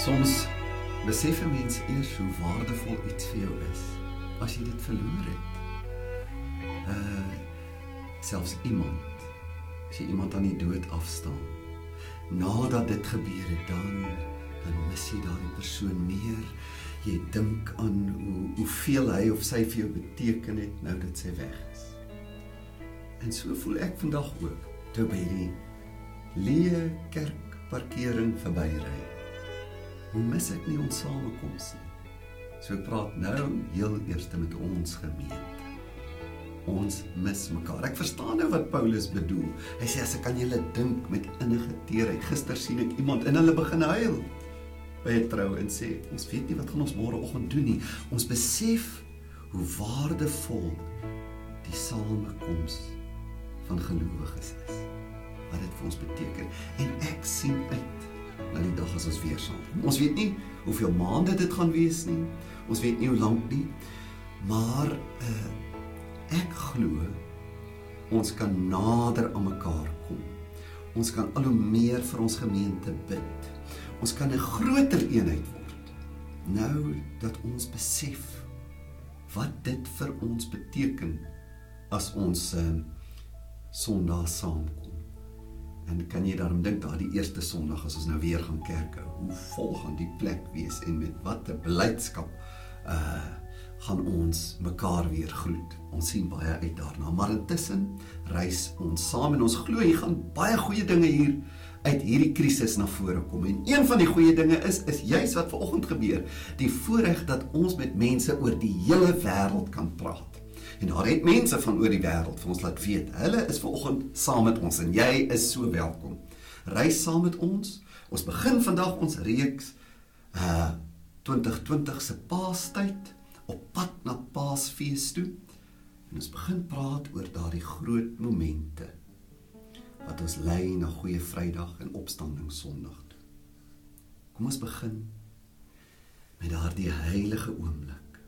Soms besef 'n mens eers hoe waardevol iets vir jou is as jy dit verloor het. Uh selfs iemand as jy iemand aan die dood afstaan. Nadat dit gebeur het, dan dan mis jy daardie persoon meer. Jy dink aan hoe hoeveel hy of sy vir jou beteken het nou dat sy weg is. En so voel ek vandag ook toe by die leë kerkparkering verbyry. Hoe mis ek nie ons samekoms nie. So ek praat nou heel eers met ons gemeente. Ons mis mekaar. Ek verstaan nou wat Paulus bedoel. Hy sê as ek aan julle dink met innige teerheid. Gister sien ek iemand en hulle begin huil by 'n trou en sê ons weet nie wat gaan ons môreoggend doen nie. Ons besef hoe waardevol die samekoms van gelowiges is. Wat dit vir ons beteken en ek sien uit na die dag as ons weer kom. Ons weet nie hoeveel maande dit gaan wees nie. Ons weet nie hoe lank nie. Maar uh ek glo ons kan nader aan mekaar kom. Ons kan al hoe meer vir ons gemeente bid. Ons kan 'n groter eenheid word. Nou dat ons besef wat dit vir ons beteken as ons uh Sondag saamkom. En kan jy daarom dink daardie eerste Sondag as ons nou weer gaan kerk hou, hoe vol gaan die plek wees en met watter blydskap uh gaan ons mekaar weer groet. Ons sien baie uit daarna, maar intussen reis ons saam en ons glo hier gaan baie goeie dinge hier uit hierdie krisis na vore kom. En een van die goeie dinge is is juis wat vanoggend gebeur, die voorreg dat ons met mense oor die hele wêreld kan praat. En daar het mense van oor die wêreld vir ons laat weet, hulle is vanoggend saam met ons en jy is so welkom. Reis saam met ons. Ons begin vandag ons reeks uh 2020 se Paastyd op pad na Paasfees toe. En ons begin praat oor daardie groot momente wat ons lei na Goeie Vrydag en Opstanding Sondag toe. Kom ons begin met daardie heilige oomblik.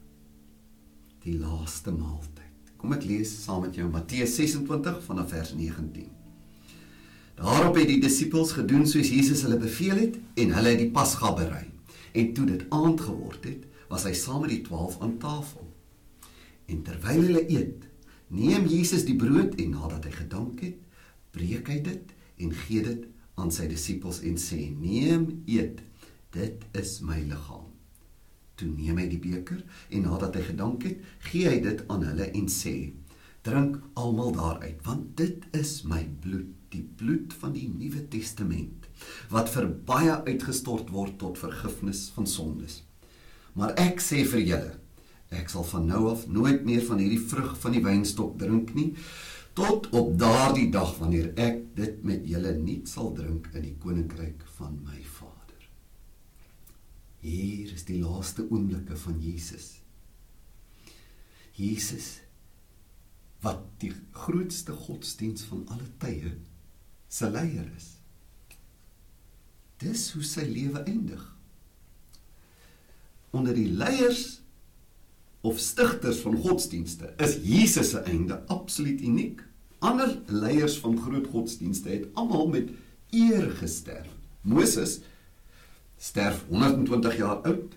Die laaste maaltyd. Kom ek lees saam met jou Matteus 26 vanaf vers 19. Daarop het die disippels gedoen soos Jesus hulle beveel het en hulle het die Pasga berei. En toe dit aand geword het, was hy saam met die 12 aan tafel. En terwyl hulle eet, neem Jesus die brood en nadat hy gedank het, breek hy dit en gee dit aan sy disippels en sê: "Neem, eet. Dit is my liggaam." Toe neem hy die beker en nadat hy gedank het, gee hy dit aan hulle en sê: "Drink almal daaruit, want dit is my bloed, die bloed van die Nuwe Testament, wat vir baie uitgestort word tot vergifnis van sondes." Maar ek sê vir julle, ek sal van nou af nooit meer van hierdie vrug van die wynstok drink nie, tot op daardie dag wanneer ek dit met julle nie sal drink in die koninkryk van my. Hier is die laaste oomblikke van Jesus. Jesus wat die grootste godsdiens van alle tye se leier is. Dis hoe sy lewe eindig onder die leiers of stigters van godsdienste is Jesus se einde absoluut uniek. Ander leiers van groot godsdienste het almal met eer gesterf. Moses sterf 120 jaar oud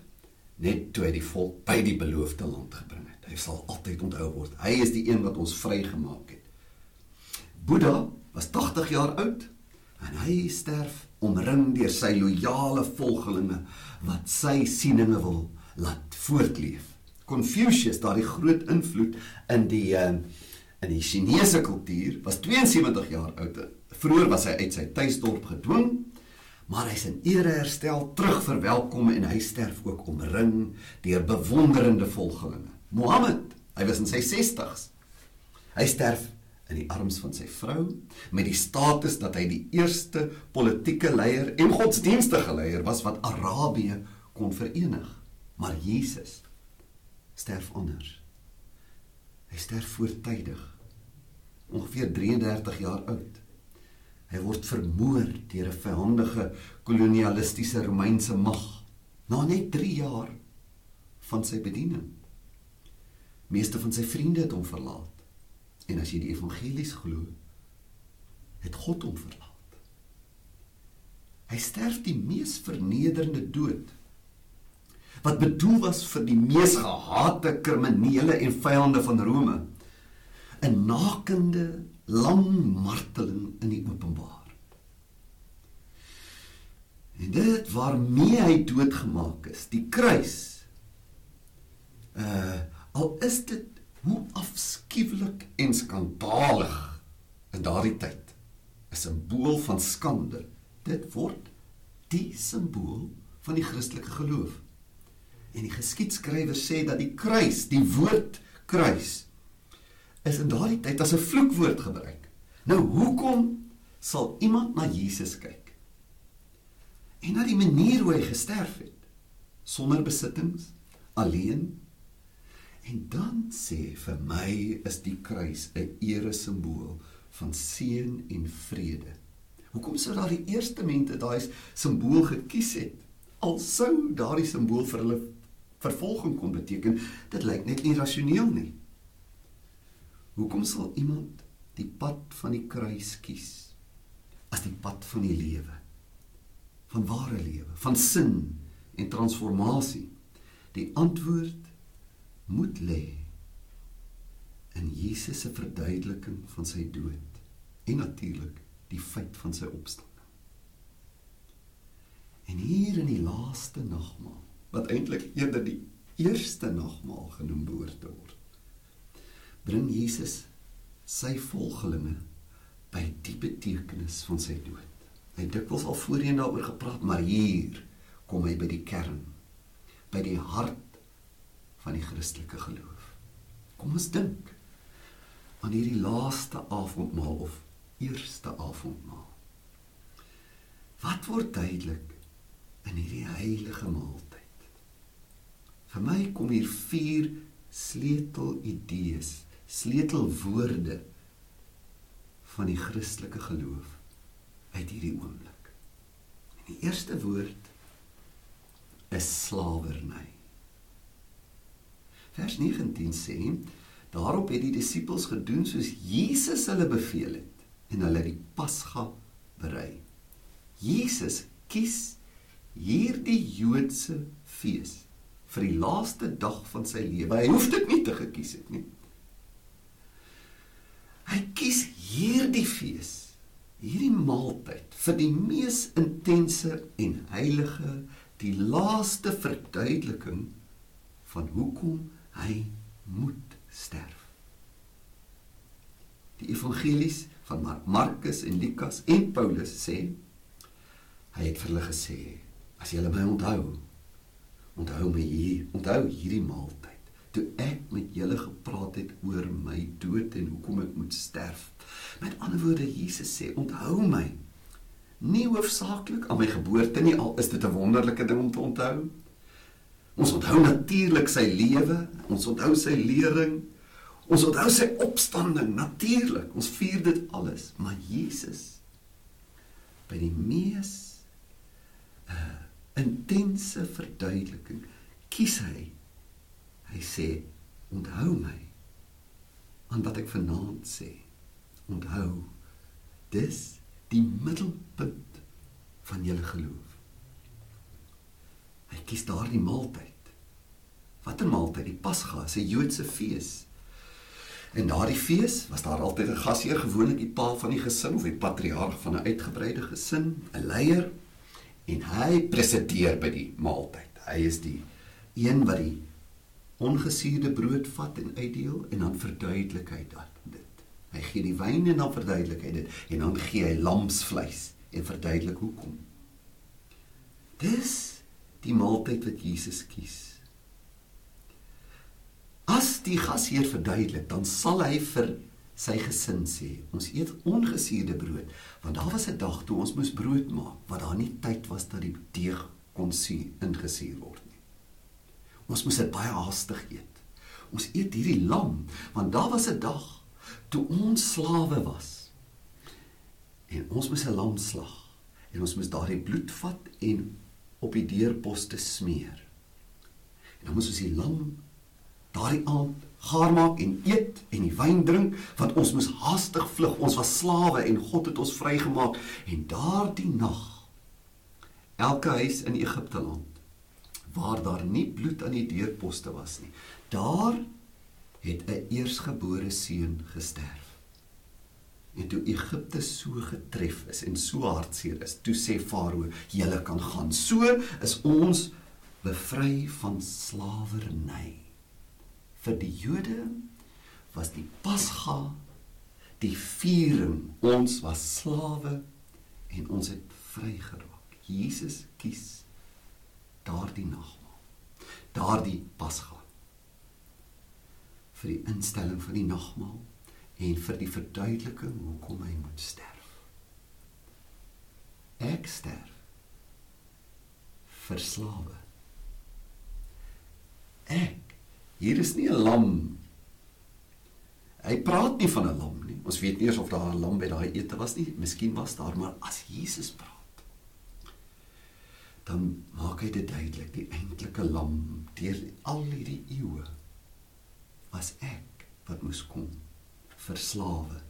net toe hy die volk by die beloofde land gebring het. Hy sal altyd onthou word. Hy is die een wat ons vrygemaak het. Boeddha was 80 jaar oud en hy sterf omring deur sy loyale volgelinge wat sy sieninge wil laat voortleef. Confucius, daardie groot invloed in die uh, in die Chinese kultuur, was 72 jaar oud. Vroeger was hy uit sy tuisdorp gedwing, maar hy's in ere herstel, terug verwelkom en hy sterf ook omring deur bewonderende volgelinge. Mohammed, hy was in sy 60's. Hy sterf in die arms van sy vrou met die status dat hy die eerste politieke leier en godsdienstige leier was wat Arabië kon verenig. Maar Jesus sterf anders. Hy sterf voortydig. Ongeveer 33 jaar oud. Hy word vermoor deur 'n vyhandige kolonialistiese Romeinse mag na net 3 jaar van sy bediening. Meeste van sy vriende het hom verlaat. En as jy die evangelies glo, het God hom verlaat. Hy sterf die mees vernederende dood. Wat bedoel was vir die mees gehate kriminele en vyande van Rome. 'n Nakende, lang marteling in die openbaar. En dit waarmee hy doodgemaak is, die kruis. Uh al is dit hoe afskuwelik en skandalig in daardie tyd 'n simbool van skande dit word die simbool van die Christelike geloof en die geskiedskrywer sê dat die kruis die woord kruis is in daardie tyd as 'n vloekwoord gebruik nou hoekom sal iemand na Jesus kyk en na die manier hoe hy gesterf het sonder besittings alleen En dan sê vir my is die kruis 'n ere simbool van seën en vrede. Hoekom sou daardie eerste mense daai simbool gekies het? Al sou daardie simbool vir hulle vervolging kon beteken, dit lyk net nie rasioneel nie. Hoekom sal iemand die pad van die kruis kies as die pad van die lewe? Van ware lewe, van sin en transformasie. Die antwoord moet lê in Jesus se verduideliking van sy dood en natuurlik die feit van sy opstanding. En hier in die laaste nagmaal, wat eintlik eerder die eerste nagmaal genoem behoort te word, bring Jesus sy volgelinge by die betekenis van sy dood. Hy het dikwels al voorheen daaroor gepraat, maar hier kom hy by die kern, by die hart van die Christelike geloof. Kom ons dink aan hierdie laaste avondmaal of eerste avondmaal. Wat word duidelik in hierdie heilige maaltyd? Vir my kom hier vier sleutel idees, sleutelwoorde van die Christelike geloof uit hierdie oomblik. En die eerste woord is slawerny. Vers 19 sê: Daarop het die disippels gedoen soos Jesus hulle beveel het en hulle die Pasga berei. Jesus kies hierdie Joodse fees vir die laaste dag van sy lewe. Hy hoef dit nie te gekies het nie. Hy kies hierdie fees, hierdie maaltyd vir die mees intense en heilige, die laaste verduideliking van hoekom hy moet sterf. Die evangelies van Mark, Markus en Lukas en Paulus sê hy het vir hulle gesê as julle my onthou onthou my hier onthou hierdie maaltyd toe ek met julle gepraat het oor my dood en hoekom ek moet sterf. Met ander woorde Jesus sê onthou my. Nie hoofsaaklik aan my geboorte nie al is dit 'n wonderlike ding om te onthou. Ons onthou natuurlik sy lewe, ons onthou sy lering, ons onthou sy opstanding natuurlik. Ons vier dit alles, maar Jesus by die mees uh intense verduideliking kies hy hy sê onthou my aan wat ek vanaand sê onthou dis die middelpunt van julle geloof Hy kies daardie maaltyd. Watter maaltyd? Die Pasga, 'n Joodse fees. En daardie fees was daar altyd 'n gasheer, gewoonlik die pa van die gesin of die patriarg van 'n uitgebreide gesin, 'n leier en hy presideer by die maaltyd. Hy is die een wat die ongesuurde brood vat en uitdeel en dan verduidelik hy dit. Hy gee die wyn en dan verduidelik hy dit en dan gee hy lamsvleis en verduidelik hoekom. Dis die maaltyd wat Jesus kies. As die gasheer verduidelik, dan sal hy vir sy gesin sê, ons eet ongesuurde brood, want daar was 'n dag toe ons moes brood maak, wat daar nie tyd was dat die deeg kon sien ingesuur word. Ons moes dit baie haastig eet. Ons eet hierdie lam, want daar was 'n dag toe ons slawe was. En ons moes 'n lam slag en ons moes daardie bloed vat en op die deurposte smeer. En dan moet ons die lam daardie aand gaar maak en eet en die wyn drink want ons moes haastig vlug. Ons was slawe en God het ons vrygemaak en daardie nag Elke huis in Egipte land waar daar nie bloed aan die deurposte was nie, daar het 'n eersgebore seun gesterf. En toe Egipte so getref is en so hartseer is, toe sê Farao, "Julle kan gaan. So is ons bevry van slawerny." Vir die Jode was die Pasga die viering. Ons was slawe en ons het vrygeraak. Jesus kies daardie nagmaal. Daardie Pasga vir die instelling van die nagmaal en vir die verduideliking hoekom hy moet sterf. Ek sterf vir slawe. Ek hier is nie 'n lam. Hy praat nie van 'n lam nie. Ons weet nie eers of daar 'n lam by daai ete was nie. Miskien was daar, maar as Jesus praat, dan maak hy dit duidelik die eintlike lam deur al hierdie eeue was ek wat moes kom vir slawe.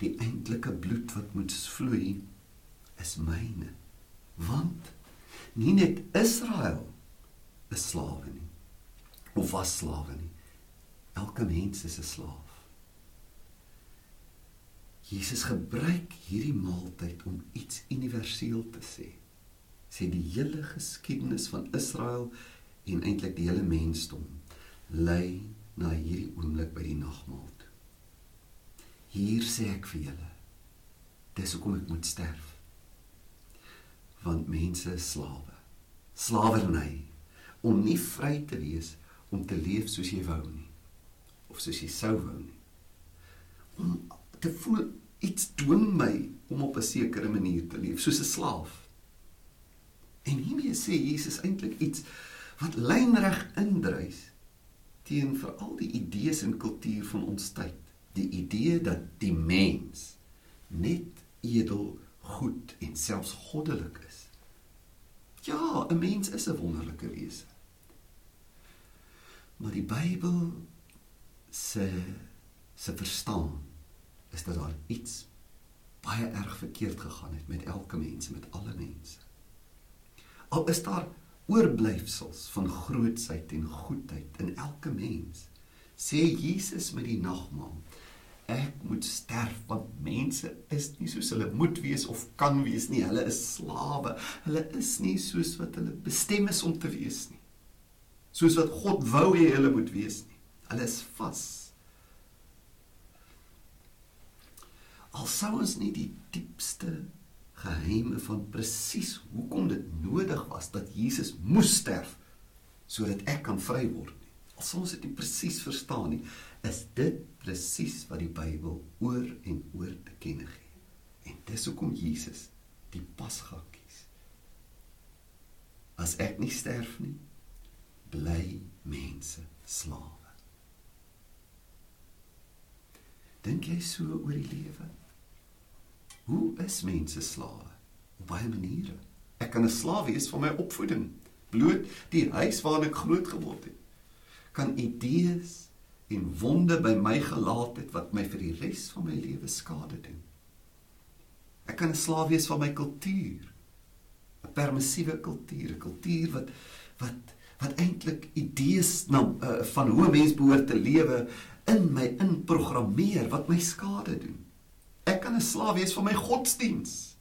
Die eintlike bloed wat moet vloei is myne. Want nie net Israel is slawe nie of was slawe nie. Elke mens is 'n slaaf. Jesus gebruik hierdie maaltyd om iets universeel te sê. Sê die hele geskiedenis van Israel en eintlik die hele mensdom lei na hierdie oomblik by die nagmaal. Hier sê ek vir julle. Dis hoekom ek moet sterf. Want mense is slawe. Slawerny om nie vry te wees om te leef soos jy wou nie of soos jy sou wou nie. Om te voel iets dwing my om op 'n sekere manier te leef soos 'n slaaf. En hiermee sê Jesus eintlik iets wat lynreg indruis teen vir al die idees en kultuur van ons tyd die idee dat die mens net edel, goed en selfs goddelik is. Ja, 'n mens is 'n wonderlike wese. Maar die Bybel se se verstaan is dat daar iets baie erg verkeerd gegaan het met elke mens, met alle mense. Al is daar oorblyfsels van grootsheid en goedheid in elke mens, sê Jesus met die nagmaal ek moet sterf want mense is nie soos hulle moet wees of kan wees nie. Hulle is slawe. Hulle is nie soos wat hulle bestem is om te wees nie. Soos wat God wou hê hulle moet wees nie. Hulle is vas. Al sou ons nie die diepste geheime van presies hoekom dit nodig was dat Jesus moes sterf sodat ek kan vry word nie. Sou ons dit nie presies verstaan nie, is dit presies wat die Bybel oor en oor te kenne gee. En dis hoekom Jesus die Pasga kies. As ek nie sterf nie, bly mense slawe. Dink jy so oor die lewe? Hoe is mense slawe? Op baie maniere. Ek kan 'n slaaf wees van my opvoeding, bloot die huis waarin ek groot geword het. Kan idees en wonde by my gelaat het wat my vir die res van my lewe skade doen. Ek kan 'n slaaf wees van my kultuur. 'n Permissiewe kultuur, 'n kultuur wat wat wat eintlik idees na uh, van hoe 'n mens behoort te lewe in my inprogrammeer wat my skade doen. Ek kan 'n slaaf wees van my godsdiens.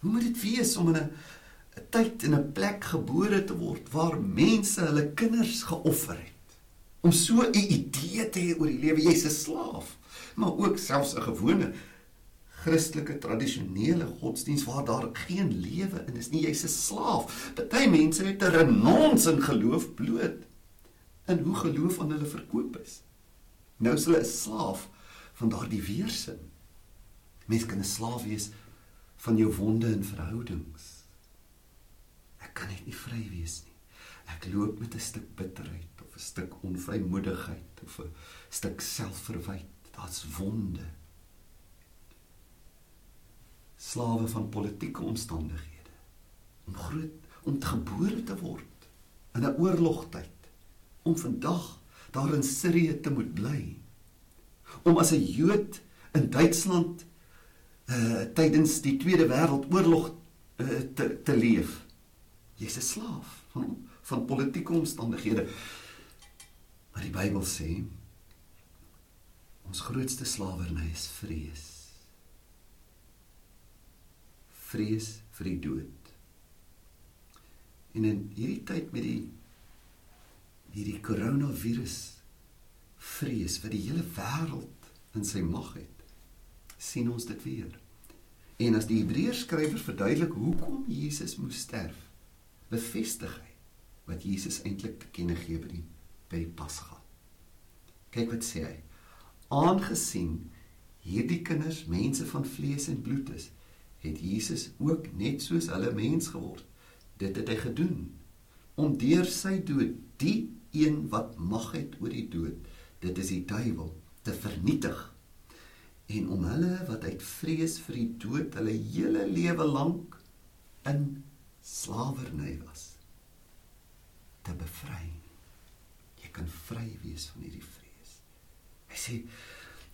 Hoe moet dit wees om in 'n 'n tyd en 'n plek gebore te word waar mense hulle kinders geoffer het? om so 'n idee te hê oor die lewe jy's 'n slaaf maar ook selfs 'n gewone Christelike tradisionele godsdiens waar daar geen lewe in is nie jy's 'n slaaf party mense het 'n renons in geloof bloot in hoe geloof aan hulle verkoop is nou is hulle 'n slaaf van daardie weersin mense kan 'n slaaf wees van jou wonde en verhoudings ek kan net nie vry wees nie ek loop met 'n stuk bitterheid 'n stuk onvrymoedigheid of 'n stuk selfverwyte. Daar's wonde. Slawe van politieke omstandighede. Om groot om gebore te word in 'n oorlogtyd. Om vandag daar in Sirië te moet bly. Om as 'n Jood in Duitsland uh tydens die Tweede Wêreldoorlog uh, te te leef. Jy's 'n slaaf van van politieke omstandighede. Maar die Bybel sê ons grootste slawerny is vrees. Vrees vir die dood. En in hierdie tyd met die hierdie koronavirus vrees wat die hele wêreld in sy mag het, sien ons dit weer. En as die Hebreërs skrywer verduidelik hoekom Jesus moes sterf, bevestig hy wat Jesus eintlik te kenne gee by die by die Pasga. Kyk wat sê hy. Aangesien hierdie kinders mense van vlees en bloed is, het Jesus ook net soos hulle mens geword. Dit het hy gedoen om deur sy dood die een wat mag het oor die dood, dit is die duiwel, te vernietig. En om hulle wat uit vrees vir die dood hulle hele lewe lank in slawerny was, te bevry kan vry wees van hierdie vrees. Hy sê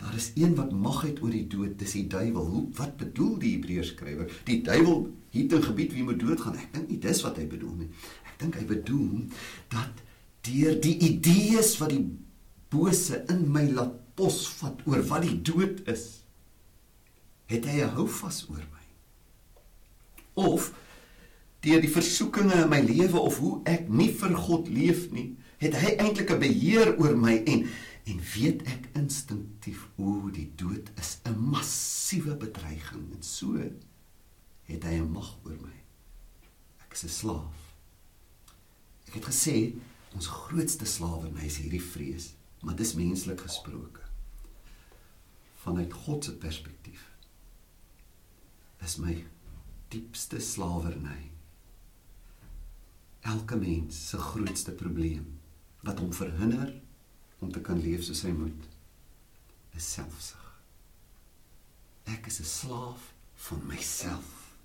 daar is een wat mag het oor die dood, dis die duiwel. Hoe wat bedoel die Hebreërs skrywer? Die duiwel het 'n gebied wie moet doodgaan. Ek dink nie dis wat hy bedoel nie. Ek dink hy bedoel dat deur die idees wat die bose in my laat posvat oor wat die dood is, het hy 'n houvas oor my. Of deur die versoekinge in my lewe of hoe ek nie vir God leef nie, het hy eintlik 'n beheer oor my en en weet ek instinktief hoe die dood is 'n massiewe bedreiging en so het hy 'n mag oor my. Ek is 'n slaaf. Ek het gesê ons grootste slawerny is hierdie vrees, maar dis menslik gesproke. Vanuit God se perspektief is my diepste slawerny elke mens se grootste probleem wat hom verhinder om te kan leef soos hy moet is selfsug. Ek is 'n slaaf van myself.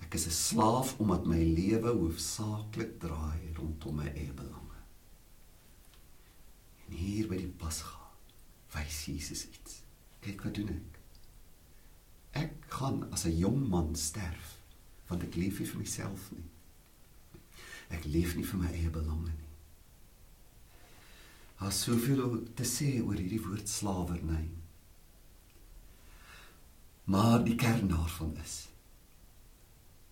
Ek is 'n slaaf omdat my lewe hoofsaaklik draai rondom my eie belange. En hier by die Pasga wys Jesus iets. Kyk wat doen ek. Ek gaan as 'n jong man sterf want ek leef nie vir myself nie. Ek leef nie vir my eie belange nie. Daar's soveel te sê oor hierdie woord slawerny. Maar die kern daarvan is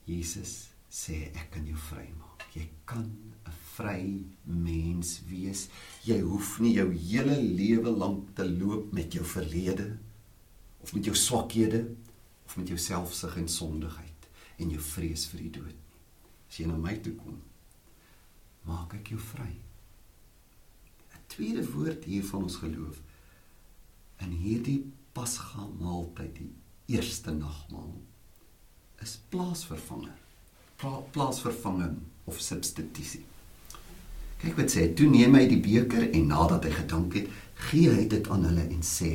Jesus sê ek kan jou vrymaak. Jy kan vry mens wees. Jy hoef nie jou hele lewe lank te loop met jou verlede of met jou swakhede of met jou selfsug en sondigheid en jou vrees vir die dood nie. As jy na my toe kom, maak ek jou vry tweede woord hier van ons geloof in hierdie pasga maaltyd die eerste nagmaal is plaasvervanger Pla, plaasvervanging of substitusie kyk wat sê toe neem hy die beker en nadat hy gedank het gee hy dit aan hulle en sê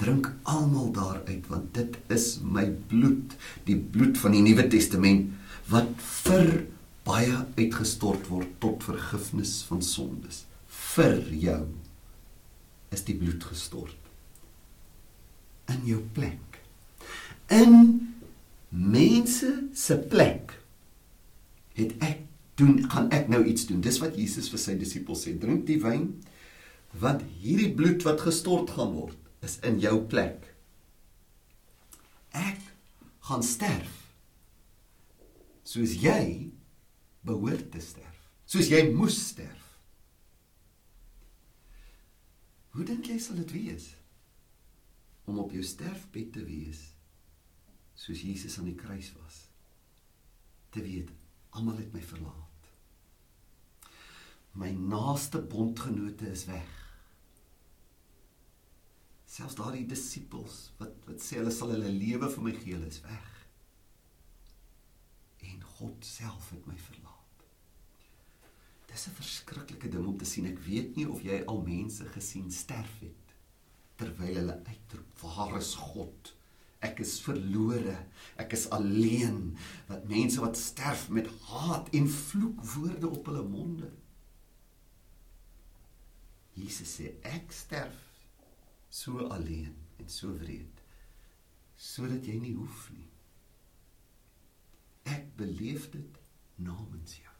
drink almal daaruit want dit is my bloed die bloed van die nuwe testament wat vir baie uitgestort word tot vergifnis van sondes. Vir jou is die bloed gestort. In jou plek. In mense se plek het ek doen gaan ek nou iets doen dis wat Jesus vir sy disippels sê drink die wyn want hierdie bloed wat gestort gaan word is in jou plek ek gaan sterf soos jy behoort te sterf soos jy moes sterf Hoe dink jy sal dit wees om op jou sterfbed te wees soos Jesus aan die kruis was? Te weet almal het my verlaat. My naaste bondgenote is weg. Selfs daardie disippels wat wat sê hulle sal hulle lewe vir my gee, is weg. En God self het my verlaat. Dis 'n verskriklike ding om te sien. Ek weet nie of jy al mense gesien sterf het terwyl hulle uitroep: "Waar is God? Ek is verlore. Ek is alleen." Wat mense wat sterf met haat en vloekwoorde op hulle monde. Jesus sê: "Ek sterf so alleen en so wreed sodat jy nie hoef nie. ek beleef dit namens jou.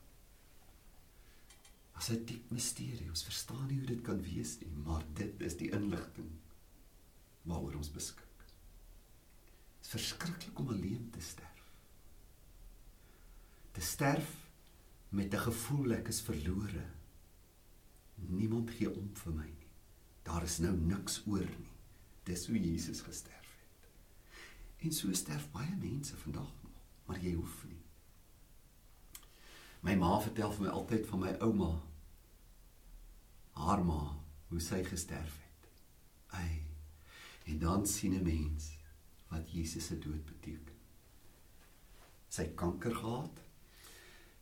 As 'n diep misterie, ons verstaan nie hoe dit kan wees nie, maar dit is die inligting waaroor ons beskik. Dit is verskriklik om alleen te sterf. Te sterf met 'n gevoel ek is verlore. Niemand gee om vir my nie. Daar is nou niks oor nie. Dis hoe Jesus gesterf het. En so sterf baie mense vandag nog, maar jy hoef nie. My ma vertel vir my altyd van my ouma. Haar ma, hoe sy gesterf het. Ai. En dan sien 'n mens wat Jesus se dood beteken. Sy kanker gehad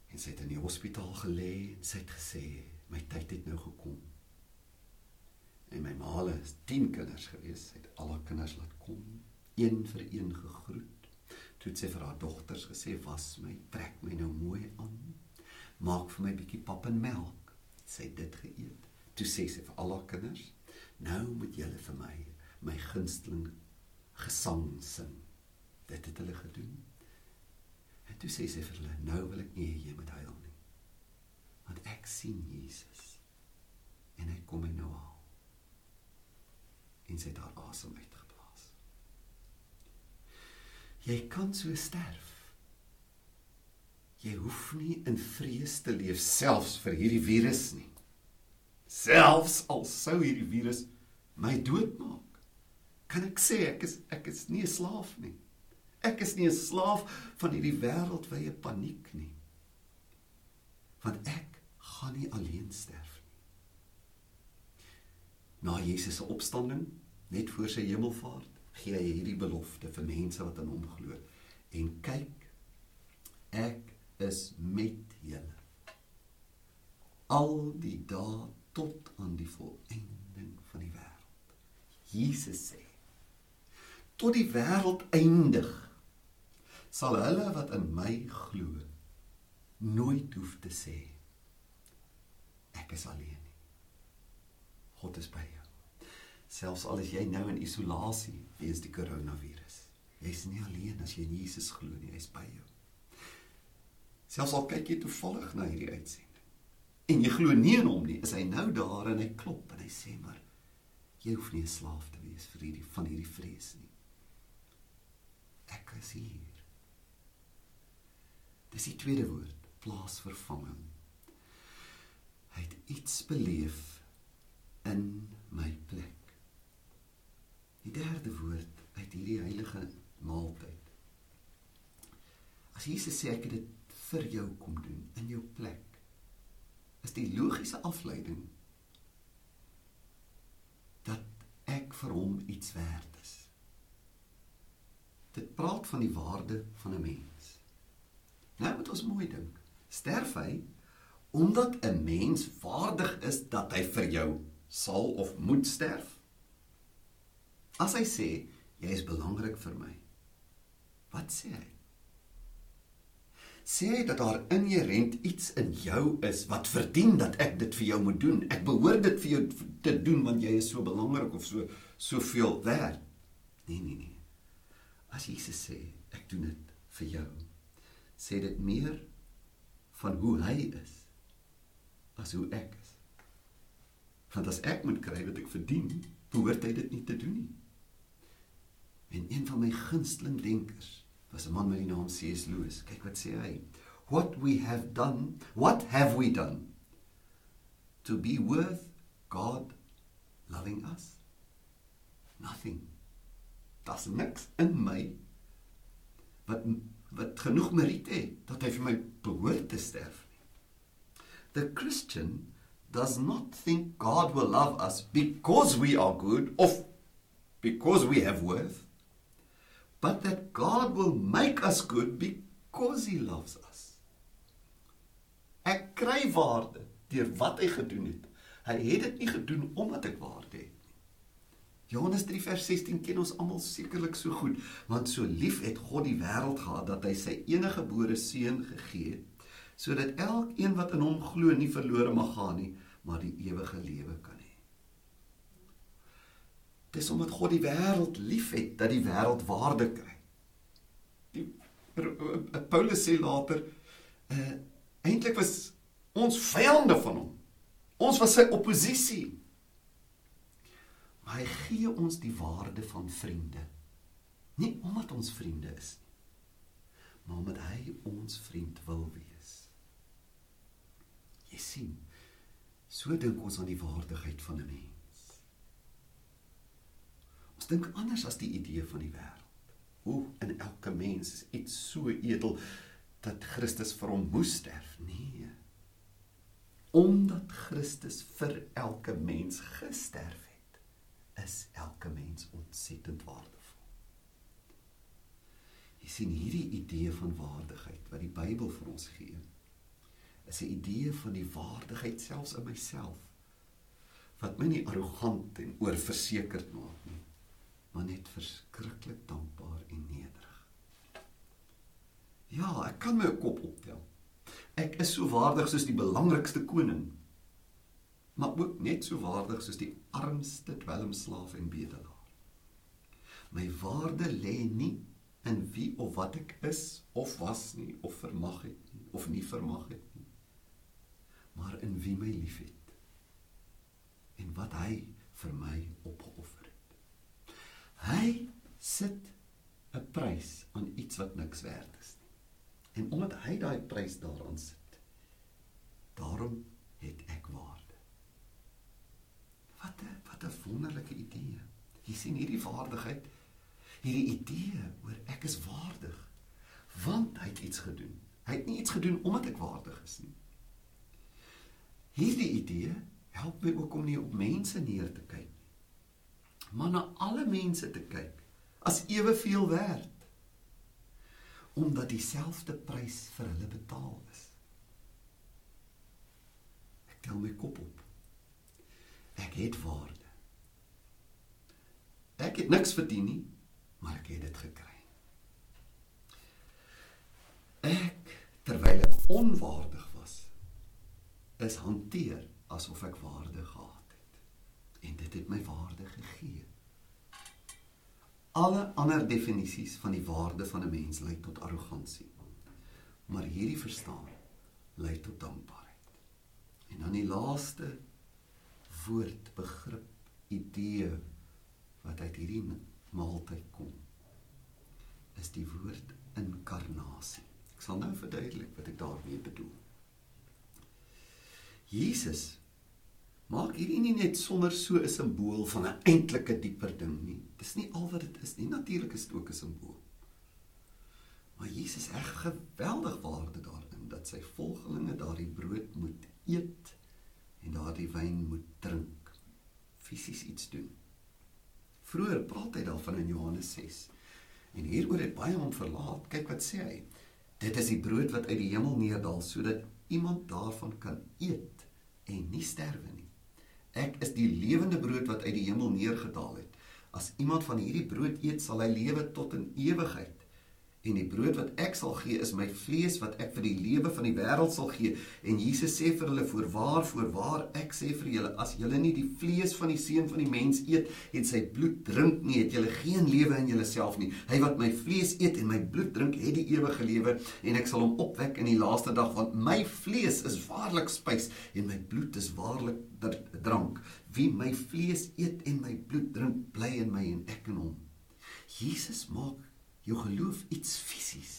en sy het in die hospitaal gelê en sy het gesê my tyd het nou gekom. En my ma het 10 kinders gewees, het al haar kinders laat kom, een vir een gegroet. Toe het sy vir haar dogters gesê: "Was my, trek my nou mooi aan. Maak vir my 'n bietjie pap en melk." Sy het dit geëet. Toe sê sy vir al haar kinders: "Nou moet julle vir my my gunsteling gesang sing." Dit het hulle gedoen. En toe sê sy vir hulle: "Nou wil ek nie jy moet huil. Want ek sien Jesus en hy kom my nou haal." En sy het haar asem uitgeblaas. Jy kan so sterf. Jy hoef nie in vrees te leef selfs vir hierdie virus nie. Selfs al sou hierdie virus my doodmaak, kan ek sê ek is ek is nie 'n slaaf nie. Ek is nie 'n slaaf van hierdie wêreldwye paniek nie. Want ek gaan nie alleen sterf nie. Na Jesus se opstanding, net voor sy hemelvaart, gee hy hierdie belofte vir mense wat aan hom glo. En kyk, ek is met julle al die dae tot aan die volëinding van die wêreld. Jesus sê: Tot die wêreld eindig sal hulle wat in my glo nooit hoef te sê ek is alleen nie. God is by jou. Selfs al is jy nou in isolasie weens die koronavirus. Jy's nie alleen as jy in Jesus glo nie, hy's by jou. Selfs al kyk jy toevallig na hierdie uitsending en jy glo nie in hom nie, is hy nou daar en hy klop en hy sê maar jy hoef nie 'n slaaf te wees vir hierdie van hierdie vrees nie. Ek is hier. Dis die tweede woord, plaasvervanging. Hy het iets beleef in my plek. Die derde woord uit hierdie heilige maaltyd. As Jesus sê ek het dit vir jou kom doen in jou plek, is die logiese afleiding dat ek vir hom iets werd is. Dit praat van die waarde van 'n mens. Nou moet ons mooi dink. Sterf hy omdat 'n mens waardig is dat hy vir jou sal of moet sterf? As hy sê jy is belangrik vir my. Wat sê hy? Sê hy dat daar inherënt iets in jou is wat verdien dat ek dit vir jou moet doen? Ek behoort dit vir jou te doen want jy is so belangrik of so soveel werd. Nee nee nee. As Jesus sê ek doen dit vir jou sê dit meer van hoe hy is as hoe ek is. Want as ek moet kry wat ek verdien, behoort hy dit nie te doen nie. En een van my gunsteling denkers was 'n man met die naam C.S. Lewis. Kyk wat sê hy. What we have done, what have we done to be worth God loving us? Nothing. Daar's niks in my wat wat genoeg meriete het dat hy vir my behoort te sterf. The Christian does not think God will love us because we are good of because we have worth but that God will make us good because he loves us. Ek kry waarde deur wat hy gedoen het. Hy het dit nie gedoen omdat ek waarde het Johannes 3 vers 16 ken ons almal sekerlik so goed, want so lief het God die wêreld gehad dat hy sy enige gebore seun gegee het, sodat elkeen wat in hom glo nie verlore mag gaan nie, maar die ewige lewe kan hê. Dis omdat God die wêreld liefhet dat die wêreld waarde kry. Die Paulus sê later uh eintlik was ons vyande van hom. Ons was sy oppositie. Maar hy gee ons die waarde van vriende. Nie omdat ons vriende is nie, maar omdat hy ons vriend wil wees. Jy sien, so dink ons aan die waardigheid van 'n mens. Ons dink anders as die idee van die wêreld. Hoe in elke mens is iets so edel dat Christus vir hom moes sterf. Nee. Omdat Christus vir elke mens gesterf het, is elke mens ontsettend waardevol. Jy sien hierdie idee van waardigheid wat die Bybel vir ons gee, is 'n idee van die waardigheid selfs in myself wat my nie arrogant en oorversekerd maak nie, maar net verskriklik dankbaar en nederig. Ja, ek kan my kop optel. Ek is so waardig soos die belangrikste koning, maar ook net so waardig soos die armste dwelmslaaf en bedelaar. My waarde lê nie in wie of wat ek is of was nie of vermag het nie of nie vermag het nie maar in wie my liefhet en wat hy vir my opgeoffer het hy sit 'n prys aan iets wat niks werd is nie en omdat hy daai prys daaraan sit daarom het ek waarde wat 'n wat 'n wonderlike idee jy sien hierdie waardigheid hierdie idee oor ek is waardig want hy het iets gedoen. Hy het nie iets gedoen omdat ek waardig is nie. Hierdie idee help my ook om nie op mense neer te kyk nie. Maar na alle mense te kyk as eweveel werd omdat dieselfde prys vir hulle betaal is. Ek tel my kop op. Ek het waarde. Ek het niks verdien nie maar ek het dit gekry. Ek terwyl ek onwaardig is hanteer asof ek waarde gehad het. En dit het my waarde gegee. Alle ander definisies van die waarde van 'n mens lei tot arrogansie. Maar hierdie verstaan lei tot dankbaarheid. En dan die laaste woord, begrip, idee wat uit hierdie maaltyd kom is die woord inkarnasie. Ek sal nou verduidelik wat ek daarmee bedoel. Jesus maak hierdie nie net sommer so 'n simbool van 'n eintlike dieper ding nie. Dis nie al wat dit is nie. Natuurlik is dit ook 'n simbool. Maar Jesus heg geweldig waarde daarin dat sy volgelinge daardie brood moet eet en daardie wyn moet drink. Fisies iets doen. Vroeger praat hy daarvan in Johannes 6. En hieroor het baie hom verlaat. Kyk wat sê hy. Dit is die brood wat uit die hemel neerdal sodat iemand daarvan kan eet en nie sterwe nie. Ek is die lewende brood wat uit die hemel neergedaal het. As iemand van hierdie brood eet, sal hy lewe tot in ewigheid en die brood wat ek sal gee is my vlees wat ek vir die lewe van die wêreld sal gee. En Jesus sê vir hulle voorwaar voorwaar ek sê vir julle as julle nie die vlees van die seun van die mens eet en sy bloed drink nie het julle geen lewe in julleself nie. Hy wat my vlees eet en my bloed drink het die ewige lewe en ek sal hom opwek in die laaste dag want my vlees is waarlik spys en my bloed is waarlik drank. Wie my vlees eet en my bloed drink bly in my en ek in hom. Jesus maak jou geloof iets fisies.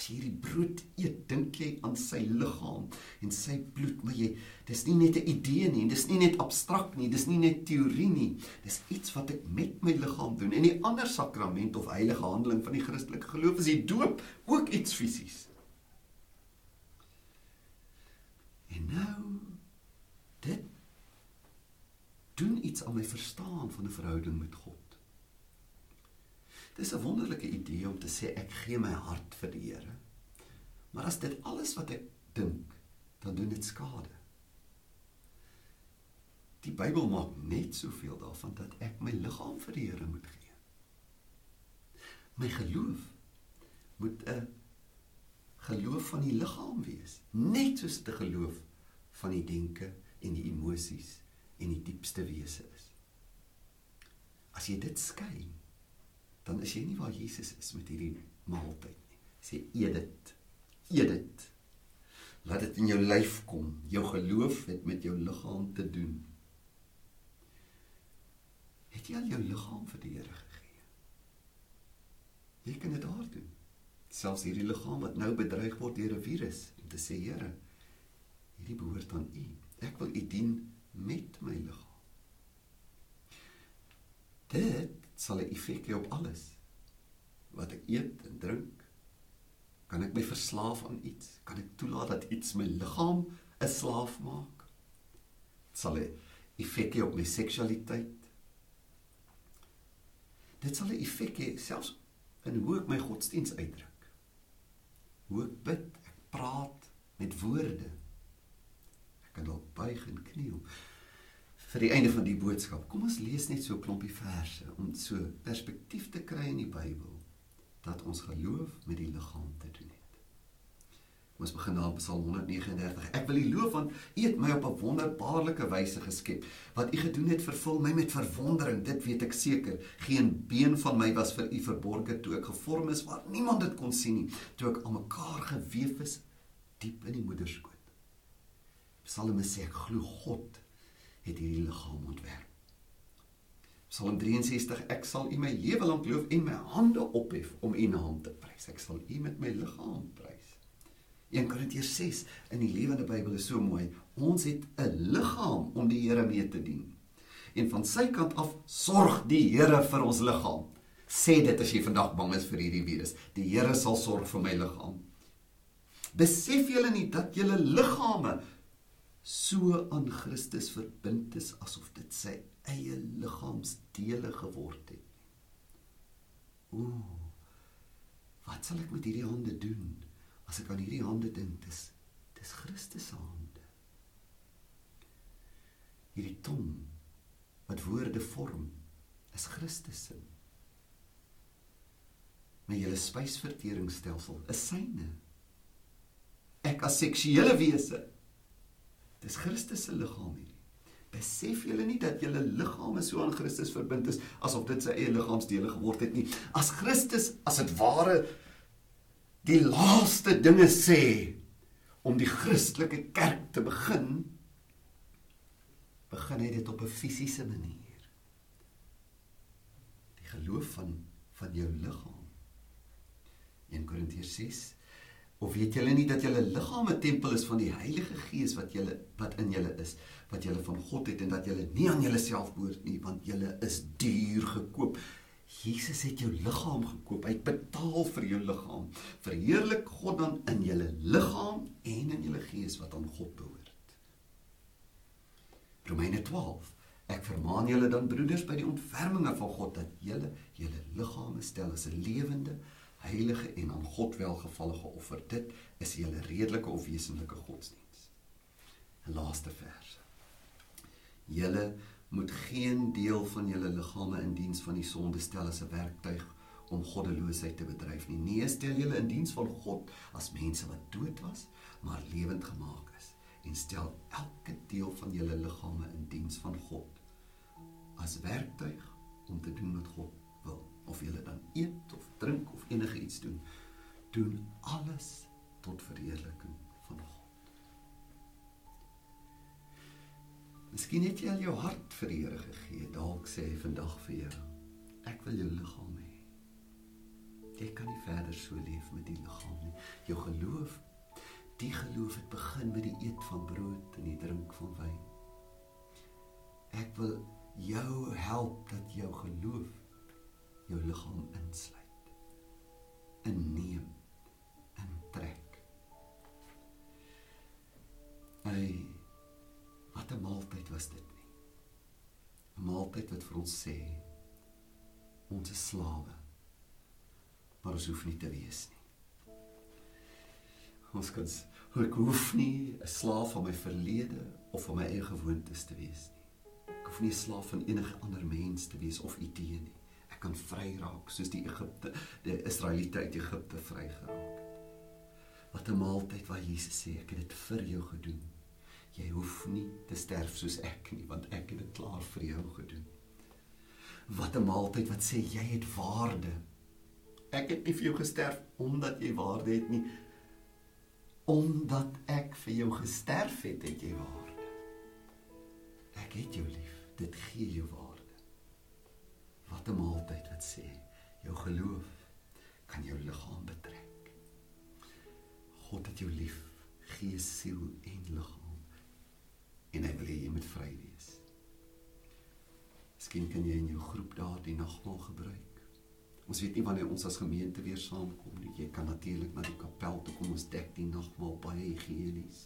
As jy hierdie brood eet, dink jy aan sy liggaam en sy bloed, maar jy dis nie net 'n idee nie, dis nie net abstrakt nie, dis nie net teorie nie. Dis iets wat ek met my liggaam doen. En die ander sakrament of heilige handeling van die Christelike geloof is die doop, ook iets fisies. En nou dit doen iets aan my verstaan van 'n verhouding met God. Dis 'n wonderlike idee om te sê ek gee my hart vir die Here. Maar as dit alles wat ek dink, dan doen dit skade. Die Bybel maak net soveel daarvan dat ek my liggaam vir die Here moet gee. My geloof moet 'n geloof van die liggaam wees, net soos 'n geloof van die denke en die emosies en die diepste wese is. As jy dit skei, dan is jy nie waar Jesus is met hierdie maaltyd nie. Sê eet dit. Eet dit. Laat dit in jou lyf kom. Jou geloof het met jou liggaam te doen. Het jy al jou liggaam vir die Here gegee? Jy kan dit daar doen. Selfs hierdie liggaam wat nou bedreig word deur 'n virus om te sê Here, hierdie behoort aan U. Ek wil U dien met my liggaam. Dit sal 'n effek hê op alles wat ek eet en drink. Kan ek my verslaaf aan iets? Kan ek toelaat dat iets my liggaam 'n slaaf maak? Dit sal 'n effek hê op my seksualiteit. Dit sal 'n effek hê selfs in hoe ek my godsdiens uitdruk. Hoe ek bid, ek praat met woorde. Ek kan dalk buig en kniel vir die einde van die boodskap. Kom ons lees net so 'n klompie verse om so perspektief te kry in die Bybel dat ons geloof met die liggaam te doen het. Kom ons begin daar by Psalm 139. Ek wil U loof want U het my op 'n wonderbaarlike wyse geskep. Wat U gedoen het, vervul my met verwondering. Dit weet ek seker. Geen been van my was vir U verborge toe ek gevorm is waar niemand dit kon sien nie. Toe ek aan mekaar gewewe is diep in die moederskoot. Psalme sê ek glo God het hierdie liggaam ontwerp. Psalm 63 Ek sal U my lewe lank loof en my hande ophef om U naam te prys. Ek sal U met my liggaam prys. 1 Korintiërs 6 in die Lewende Bybel is so mooi. Ons het 'n liggaam om die Here mee te dien. En van sy kant af sorg die Here vir ons liggaam. Sê dit as jy vandag bang is vir hierdie virus. Die Here sal sorg vir my liggaam. Besef julle nie dat julle liggame so aan Christus verbind is asof dit sy eie liggaamsdele geword het. Ooh. Wat sal ek met hierdie hande doen as ek aan hierdie hande dink? Dis dis Christus se hande. Hierdie tong wat woorde vorm is Christus se. My hele spysverteringsstelsel is syne. Ek as seksuele wese Dis Christus se liggaam hierdie. Besef julle nie dat julle liggame so aan Christus verbind is asof dit sy eie liggaamsdele geword het nie. As Christus as dit ware die laaste dinge sê om die Christelike kerk te begin, begin hy dit op 'n fisiese manier. Die geloof van van jou liggaam. 1 Korintiërs 6 Of weet julle nie dat julle liggaam 'n tempel is van die Heilige Gees wat julle wat in julle is, wat julle van God het en dat julle nie aan julleself behoort nie, want julle is duur gekoop. Jesus het jou liggaam gekoop. Hy het betaal vir jou liggaam. Verheerlik God dan in julle liggaam en in julle gees wat aan God behoort. Romeine 12. Ek vermaan julle dan broeders by die ontferminge van God dat julle julle liggame stel as 'n lewende heilige en aan God welgevallige offer. Dit is julle redelike of wesenlike godsdiens. 'n Laaste vers. Julle moet geen deel van julle liggame in diens van die sonde stel as 'n werktuig om goddeloosheid te bedryf nie. Nee, stel julle in diens van God as mense wat dood was, maar lewend gemaak is en stel elke deel van julle liggame in diens van God as werktuig om te doen wat God of jy dan eet of drink of enige iets doen, doen alles tot verheerliking van God. Miskien het jy al jou hart vir die Here gegee. Dalk sê hy vandag vir jou, ek wil jou liggaam hê. Jy kan nie verder so leef met die liggaam nie. Jou geloof, die geloof het begin met die eet van brood en die drink van wyn. Ek wil jou help dat jou geloof jou liggaam insluit. Inneem, intrek. Ai, wat 'n maaltyd was dit nie. 'n Maaltyd wat vir ons sê ons is slawe. Maar ons hoef nie te wees nie. Ons kan ek hoef nie 'n slaaf van my verlede of van my eie gewoontes te wees nie. Ek hoef nie 'n slaaf van enige ander mens te wees of idee nie kan vry raak soos die Egipte die Israeliete uit Egipte vry geraak. Wat 'n maaltyd waar Jesus sê ek het dit vir jou gedoen. Jy hoef nie te sterf soos ek nie want ek het dit klaar vir jou gedoen. Wat 'n maaltyd wat sê jy het waarde. Ek het nie vir jou gesterf omdat jy waarde het nie omdat ek vir jou gesterf het, het jy waarde. Ek het jou lief. Dit gee jou waarde. Wat 'n maaltyd wat sê, jou geloof kan jou liggaam betrek. God het jou lief, gees, siel en liggaam. En hy wil hê jy moet vry wees. Miskien kan jy in jou groep daardie nagmaal gebruik. Ons weet nie wanneer ons as gemeente weer saamkom nie. Jy kan natuurlik na die kapel toe kom. Ons dek die nagmaal baie higienies.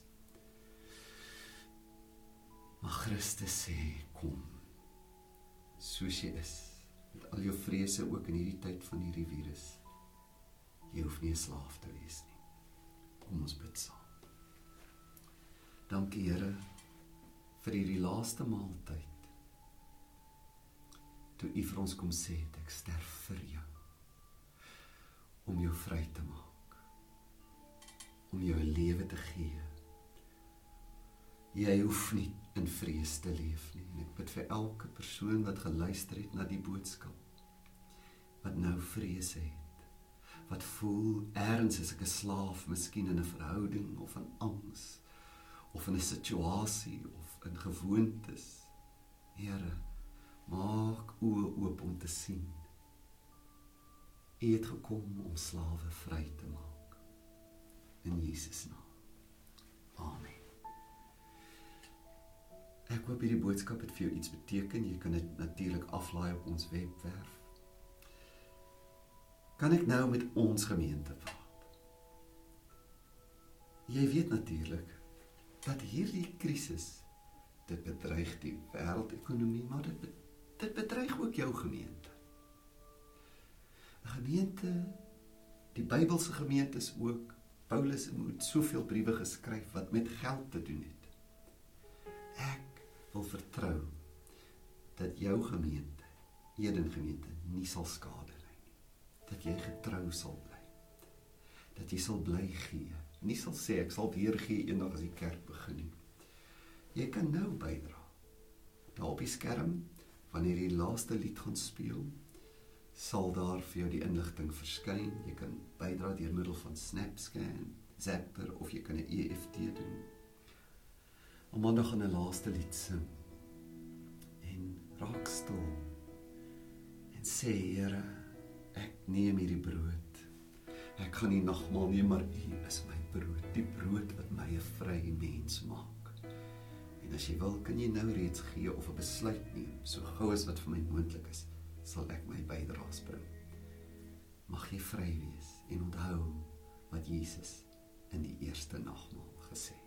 Maar Christus sê, kom. Soos jy is, al jou vrese ook in hierdie tyd van hierdie virus. Jy hoef nie 'n slaaf te wees nie. Kom ons bid saam. Dankie Here vir hierdie laaste maaltyd. Toe U vir ons kom sê, ek sterf vir jou om jou vry te maak. Om jou 'n lewe te gee. Jy hoef nie in vrees te leef nie. En ek bid vir elke persoon wat geluister het na die boodskap wat nou vrees het. Wat voel erns is ek 'n slaaf, miskien in 'n verhouding of in angs of in 'n situasie of in gewoontes. Here, maak oë oop om te sien U het gekom om slawe vry te maak. In Jesus naam. Amen. Ek hoop hierdie boodskap het vir jou iets beteken. Jy kan dit natuurlik aflaai op ons webwerf. Kan ek nou met ons gemeente praat? Jy weet natuurlik dat hierdie krisis dit bedreig die wêreldekonomie, maar dit dit bedreig ook jou gemeente. 'n gemeente die Bybelse gemeentes ook Paulus het soveel briewe geskryf wat met geld te doen het. Ek wil vertrou dat jou gemeente, Eden gemeente, nie sal skade. Dat jy getrou sal bly. Dat jy sal bly gee. Nie sal sê ek sal weer gee eendag as die kerk begin nie. Jy kan nou bydra. Daar op die skerm wanneer die laaste lied gaan speel, sal daar vir jou die inligting verskyn. Jy kan bydra deur middel van SnapScan, Zapper of jy kan 'n EFT doen. Om maandag 'n laaste lied sing en raak stil en sê Here, ek neem hierdie brood. Ek gaan nie nagmaal nie, maar U is my brood, die brood wat my 'n vry mens maak. En as jy wil, kan jy nou reeds gee of 'n besluit neem, so gou as wat vir my moontlik is sal ek my bydraes bring. Mag jy vry wees en onthou wat Jesus in die eerste nagmaal gesê het.